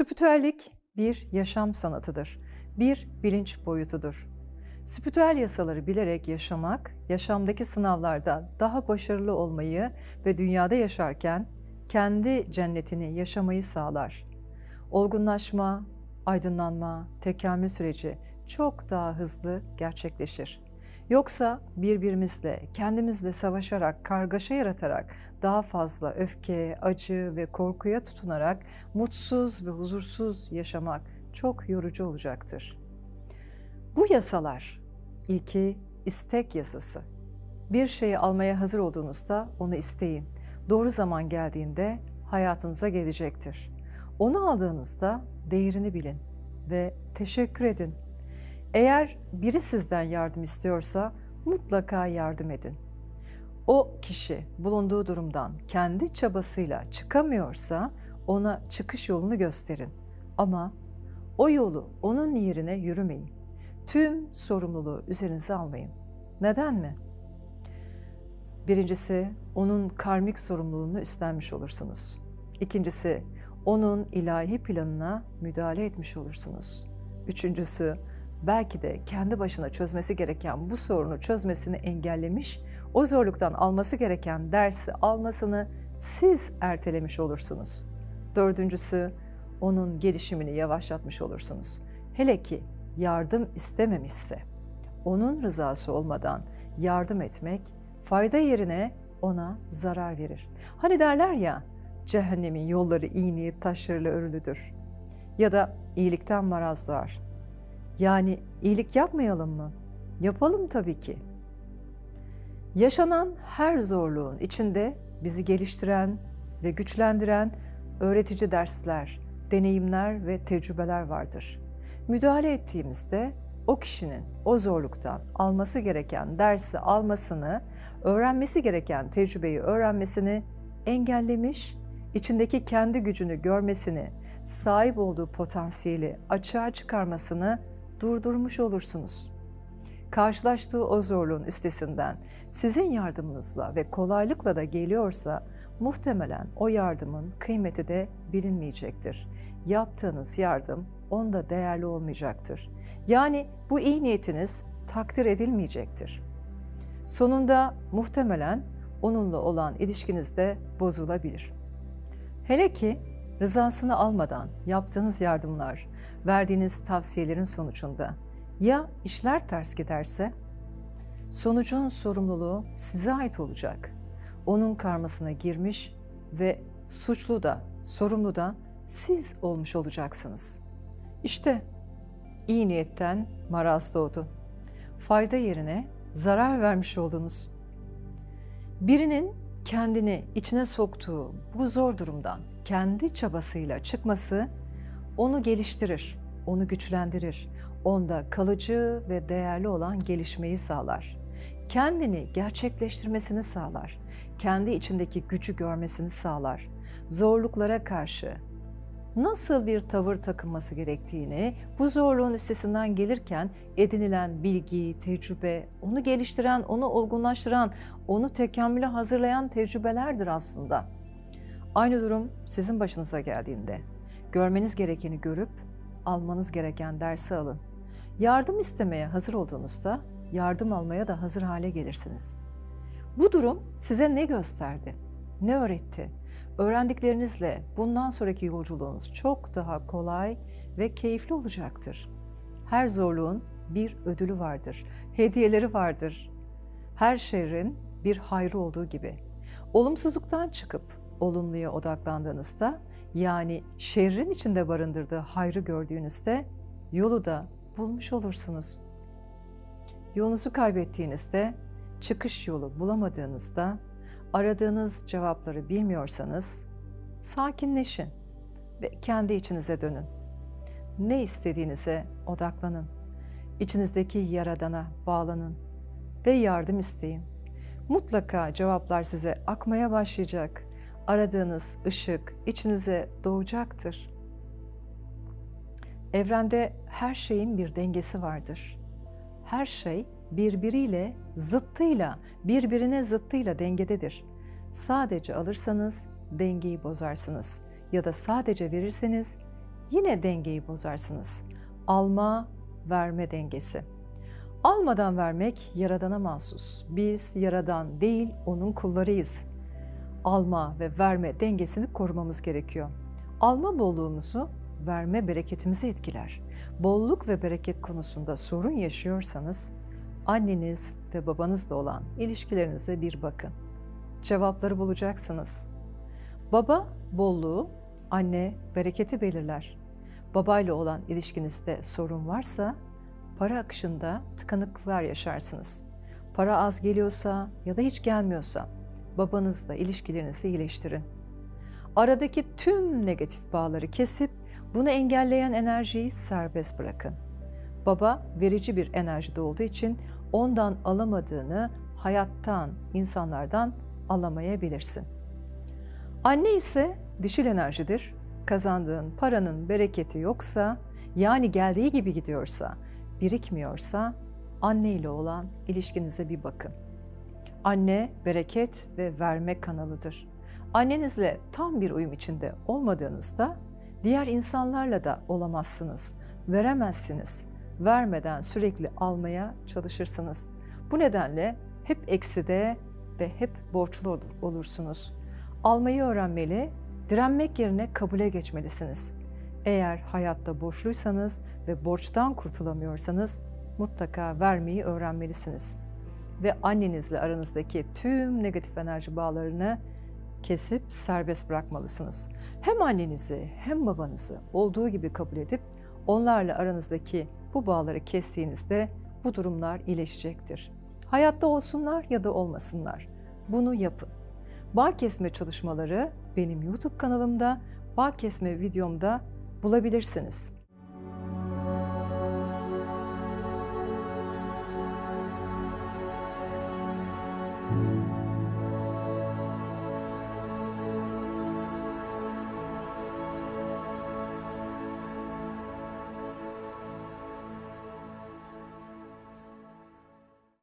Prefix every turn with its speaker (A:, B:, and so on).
A: Spiritüellik bir yaşam sanatıdır. Bir bilinç boyutudur. Spiritüel yasaları bilerek yaşamak, yaşamdaki sınavlarda daha başarılı olmayı ve dünyada yaşarken kendi cennetini yaşamayı sağlar. Olgunlaşma, aydınlanma, tekamül süreci çok daha hızlı gerçekleşir. Yoksa birbirimizle, kendimizle savaşarak, kargaşa yaratarak, daha fazla öfke, acı ve korkuya tutunarak mutsuz ve huzursuz yaşamak çok yorucu olacaktır. Bu yasalar, ilki istek yasası. Bir şeyi almaya hazır olduğunuzda onu isteyin. Doğru zaman geldiğinde hayatınıza gelecektir. Onu aldığınızda değerini bilin ve teşekkür edin eğer biri sizden yardım istiyorsa mutlaka yardım edin. O kişi bulunduğu durumdan kendi çabasıyla çıkamıyorsa ona çıkış yolunu gösterin. Ama o yolu onun yerine yürümeyin. Tüm sorumluluğu üzerinize almayın. Neden mi? Birincisi, onun karmik sorumluluğunu üstlenmiş olursunuz. İkincisi, onun ilahi planına müdahale etmiş olursunuz. Üçüncüsü, belki de kendi başına çözmesi gereken bu sorunu çözmesini engellemiş, o zorluktan alması gereken dersi almasını siz ertelemiş olursunuz. Dördüncüsü, onun gelişimini yavaşlatmış olursunuz. Hele ki yardım istememişse, onun rızası olmadan yardım etmek fayda yerine ona zarar verir. Hani derler ya, cehennemin yolları iğneli taşlarıyla örülüdür. Ya da iyilikten maraz doğar. Yani iyilik yapmayalım mı? Yapalım tabii ki. Yaşanan her zorluğun içinde bizi geliştiren ve güçlendiren öğretici dersler, deneyimler ve tecrübeler vardır. Müdahale ettiğimizde o kişinin o zorluktan alması gereken dersi almasını, öğrenmesi gereken tecrübeyi öğrenmesini engellemiş, içindeki kendi gücünü görmesini, sahip olduğu potansiyeli açığa çıkarmasını durdurmuş olursunuz. Karşılaştığı o zorluğun üstesinden sizin yardımınızla ve kolaylıkla da geliyorsa muhtemelen o yardımın kıymeti de bilinmeyecektir. Yaptığınız yardım onda değerli olmayacaktır. Yani bu iyi niyetiniz takdir edilmeyecektir. Sonunda muhtemelen onunla olan ilişkiniz de bozulabilir. Hele ki rızasını almadan yaptığınız yardımlar, verdiğiniz tavsiyelerin sonucunda ya işler ters giderse? Sonucun sorumluluğu size ait olacak. Onun karmasına girmiş ve suçlu da, sorumlu da siz olmuş olacaksınız. İşte iyi niyetten maraz doğdu. Fayda yerine zarar vermiş oldunuz. Birinin kendini içine soktuğu bu zor durumdan kendi çabasıyla çıkması onu geliştirir, onu güçlendirir. Onda kalıcı ve değerli olan gelişmeyi sağlar. Kendini gerçekleştirmesini sağlar. Kendi içindeki gücü görmesini sağlar. Zorluklara karşı nasıl bir tavır takınması gerektiğini, bu zorluğun üstesinden gelirken edinilen bilgi, tecrübe, onu geliştiren, onu olgunlaştıran, onu tekamüle hazırlayan tecrübelerdir aslında. Aynı durum sizin başınıza geldiğinde görmeniz gerekeni görüp almanız gereken dersi alın. Yardım istemeye hazır olduğunuzda yardım almaya da hazır hale gelirsiniz. Bu durum size ne gösterdi? Ne öğretti? Öğrendiklerinizle bundan sonraki yolculuğunuz çok daha kolay ve keyifli olacaktır. Her zorluğun bir ödülü vardır, hediyeleri vardır. Her şerrin bir hayrı olduğu gibi. Olumsuzluktan çıkıp olumluya odaklandığınızda yani şerrin içinde barındırdığı hayrı gördüğünüzde yolu da bulmuş olursunuz. Yolunuzu kaybettiğinizde, çıkış yolu bulamadığınızda, aradığınız cevapları bilmiyorsanız sakinleşin ve kendi içinize dönün. Ne istediğinize odaklanın. İçinizdeki yaradana bağlanın ve yardım isteyin. Mutlaka cevaplar size akmaya başlayacak aradığınız ışık içinize doğacaktır. Evrende her şeyin bir dengesi vardır. Her şey birbiriyle zıttıyla, birbirine zıttıyla dengededir. Sadece alırsanız dengeyi bozarsınız ya da sadece verirseniz yine dengeyi bozarsınız. Alma, verme dengesi. Almadan vermek yaradana mahsus. Biz yaradan değil, onun kullarıyız. Alma ve verme dengesini korumamız gerekiyor. Alma bolluğumuzu, verme bereketimizi etkiler. Bolluk ve bereket konusunda sorun yaşıyorsanız, anneniz ve babanızla olan ilişkilerinize bir bakın. Cevapları bulacaksınız. Baba bolluğu, anne bereketi belirler. Babayla olan ilişkinizde sorun varsa para akışında tıkanıklıklar yaşarsınız. Para az geliyorsa ya da hiç gelmiyorsa babanızla ilişkilerinizi iyileştirin. Aradaki tüm negatif bağları kesip bunu engelleyen enerjiyi serbest bırakın. Baba verici bir enerjide olduğu için ondan alamadığını hayattan, insanlardan alamayabilirsin. Anne ise dişil enerjidir. Kazandığın paranın bereketi yoksa, yani geldiği gibi gidiyorsa, birikmiyorsa anne ile olan ilişkinize bir bakın. Anne bereket ve verme kanalıdır. Annenizle tam bir uyum içinde olmadığınızda diğer insanlarla da olamazsınız, veremezsiniz. Vermeden sürekli almaya çalışırsınız. Bu nedenle hep ekside ve hep borçlu olur, olursunuz. Almayı öğrenmeli, direnmek yerine kabule geçmelisiniz. Eğer hayatta borçluysanız ve borçtan kurtulamıyorsanız mutlaka vermeyi öğrenmelisiniz. Ve annenizle aranızdaki tüm negatif enerji bağlarını kesip serbest bırakmalısınız. Hem annenizi hem babanızı olduğu gibi kabul edip onlarla aranızdaki bu bağları kestiğinizde bu durumlar iyileşecektir. Hayatta olsunlar ya da olmasınlar. Bunu yapın. Bağ kesme çalışmaları benim YouTube kanalımda, bağ kesme videomda bulabilirsiniz.